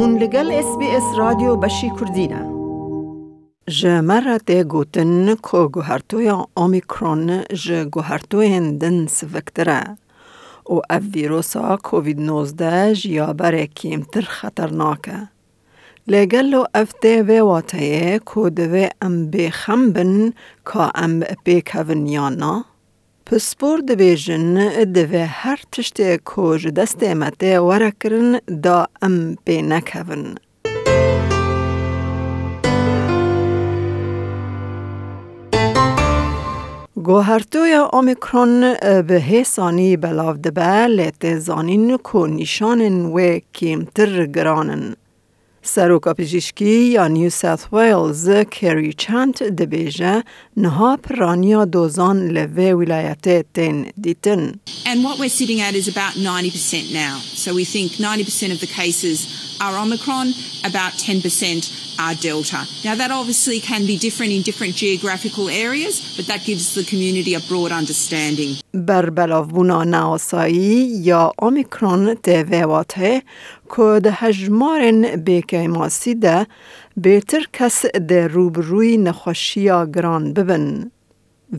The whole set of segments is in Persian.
هون لگل اس بی اس رادیو بشی کردینه جمرت گوتن کو گوهرتوی اومیکرون ج گوهرتوی دن سفکتره و اف ویروسا کووید 19 یا بره کیمتر خطرناکه. لگلو اف ده و واتایه کو دوی ام بخم بن که ام یا نا؟ پسپور دویژن دوی هر تشتی کوج دست مته ورکرن دا ام بی نکون. گوهرتوی اومیکرون به حسانی بلاو دبه لیت زانین کو نشانن و کیمتر گرانن. سروکا پزشکی یا نیو ساوت ویلز کری چند دبیجه نها پرانیا دوزان لوه ولایت تین دیتن. And what we're sitting at is about 90% now. So we think 90% of the cases are Omicron, about 10% are Delta. Now that obviously can be different in different geographical areas, but that gives the community a broad understanding. بر بلاوبونا ناسایی یا اومیکرون تیویواته که ده هجمارن بیکی ماسی ده بهتر کس ده روبروی نخوشیا گران ببن.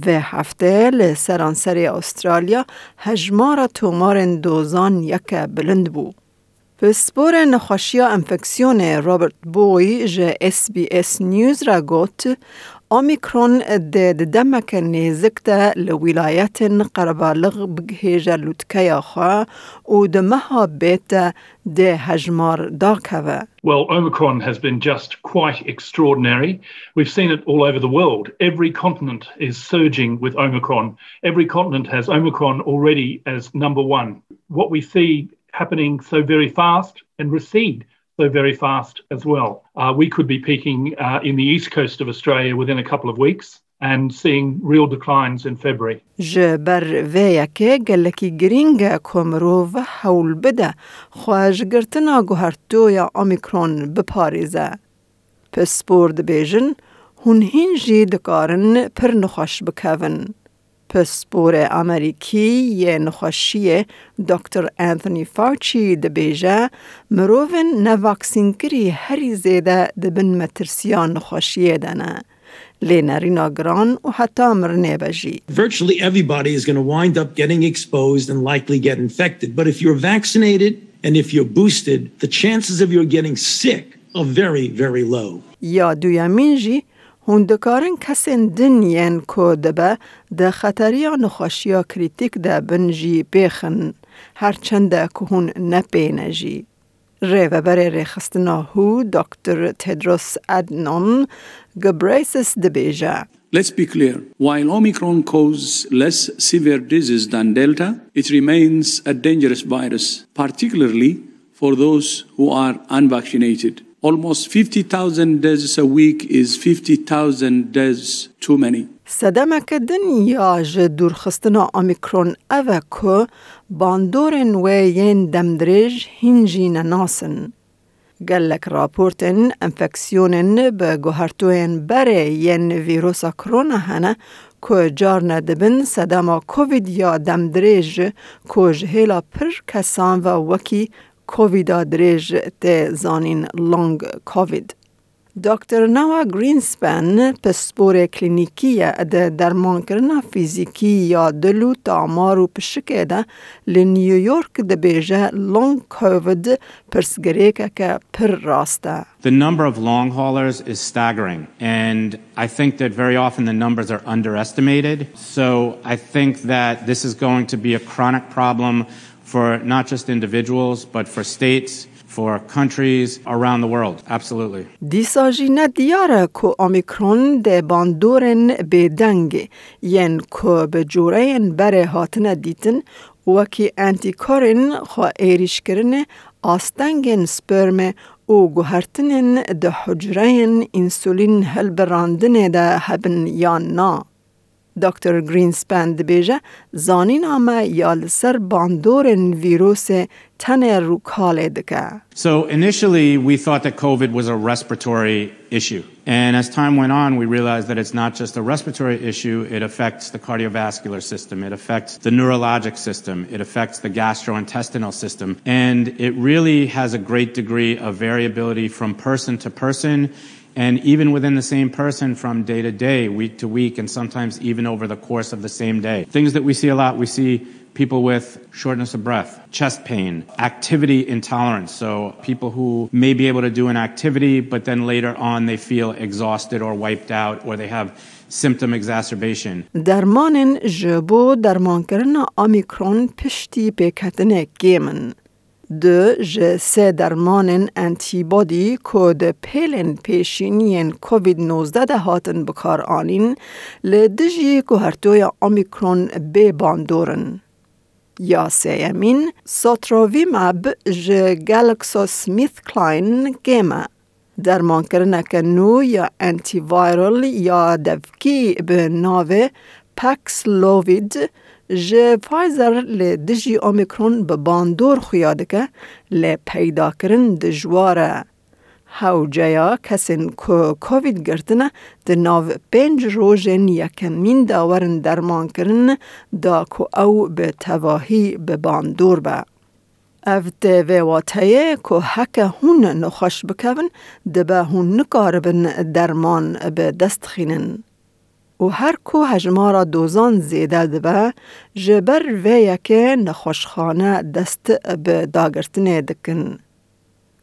و هفته لسرانسری استرالیا هجمار تومار دوزان یک بلند بو. به سپور نخوشیا انفکسیون رابرت بوی جه اس بی اس نیوز را گوت اومیکرون ده دمک نیزکتا لولایت قربالغ بگهیجا لوتکیا خواه و دمها بیت ده هجمار داکوه. Well, Omicron has been just quite extraordinary. We've seen it all over the world. Every continent is surging with Omicron. Every continent has Omicron already as number one. What we see happening so very fast and recede so very fast as well. Uh, we could be peaking uh, in the east coast of Australia within a couple of weeks and seeing real declines in February. جبر ویکه گلکی گرینگ کمرو و حول بده خواهش گرتنا گوهرتو یا اومیکرون بپاریزه. پس بورد بیجن هون هینجی دکارن پر نخوش بکون. پسپور امریکی یه نخوشی دکتر انتونی فارچی دبیجه مروون نواکسین کری هری زیده دبن مترسیان نخوشی دنه. Virtually everybody is going to wind up getting exposed and likely get infected. But if you're vaccinated and if you're boosted, the chances of you getting sick are very, very low. یا دویمین جی هندکارن کسین دن ین کو دبه ده خطری نخوشیا کریتیک ده بنجی بیخن هرچنده که هون نپینه جی. بره ریخستنا هو دکتر تدروس ادنون گبریسس دبیجه. Let's be clear. While Omicron causes less severe disease than Delta, it remains a dangerous virus, particularly for those who are unvaccinated. almost 50,000 deaths a week is 50,000 deaths too many. سەدەمەکەدن یاژە دوورخستنا ئۆمیکرۆن ئەوە کو باندۆرن وێ یەن دەمدرێژ هینجی نەناسن. گەلک راپۆرتن ئەمفەکسیۆنن بە گوهرتۆێن بەرێ یەن ڤیرۆسا کرۆنا هەنە کو جارنە دەبن سەدەما کۆڤید یا دەمدرێژ کۆژ هێلا پر کەسان و وەکی کوویدا دریج ته زانین لونگ کووید. دکتر نوا گرینسپن پسپور کلینیکی ده درمان کرنا فیزیکی یا دلو تامار و پشکه ده لنیویورک ده بیجه لونگ کووید پرسگریکه که پر راسته. The number of long haulers is staggering, and I think that very often the numbers are underestimated. So I think that this is going to be a chronic problem for not just individuals, but for states, for countries around the world. Absolutely. دیساجی ندیاره که اومیکرون ده باندورن به دنگ ین که به جورین بره هاتن دیتن وکی انتیکارن خواه ایریش کرن آستنگن سپرم و گوهرتنن ده حجرین انسولین هل براندن ده هبن یا نا. دکتر گرینسپن دبیجه زانین آمه یا لسر باندور ویروس تن رو کاله دکه. So initially we thought that COVID was a respiratory issue. And as time went on, we realized that it's not just a respiratory issue, it affects the cardiovascular system, it affects the neurologic system, it affects the gastrointestinal system. And it really has a great degree of variability from person to person and even within the same person from day to day, week to week, and sometimes even over the course of the same day. Things that we see a lot, we see people with shortness of breath, chest pain, activity intolerance. So people who may be able to do an activity, but then later on they feel exhausted or wiped out, or they have symptom exacerbation. درمان جبو درمان کردن اومیکرون پشتی پیکتن گیمن. د ج سه درمان انتیبادی که د پیلن پیشینین کووید 19 ده هاتن بکار آنین لدجی که هرتوی اومیکرون بی ج گلکسو سمیث کلاین گیمه. درمان کردن که نو یا انتی وایرل یا دفکی به ناوه پکس لووید جه فایزر لی دجی اومیکرون به باندور خویاده که لی پیدا کرن دجواره. هاو جایا کسین که کووید گرتنه ده ناو پنج روژن یکمین داورن درمان کرن دا که او به تواهی به باندور به. او و واتهیه که حکه هون نخوش بکون ده به هون درمان به دست خینن. و هر کو هجمارا دوزان زیده دبه جبر و یکه نخوشخانه دست به داگرتنه دکن.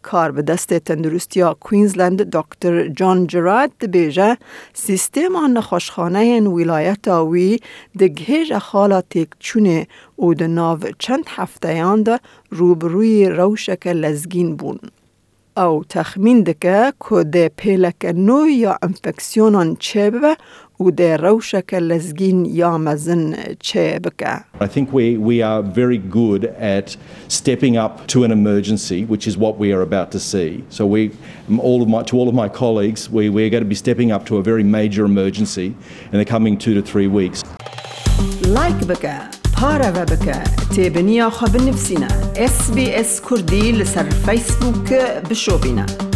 کار به دست تندرستیا کوینزلند دکتر جان جراد بیجه سیستم نخوشخانه ولایت وی دگهج خالا تک چونه او د ناو چند هفته یاند روبروی روشک لزگین بون. او تخمین دکه که ده پیلک نو یا انفکسیونان چه ببه و ده روشک لزگین یا مزن چه بکه. I think we, we are very good at stepping up to an emergency, which is what we are about to see. So we, all of my, to all of my colleagues, we, we're going to be stepping up to a very major emergency in the coming two to three weeks. لایک بکه پارە بە بکە تێبنییا خە بنفسینە SسBS کوردی لەسەر فەیسبووکە بشۆبینە.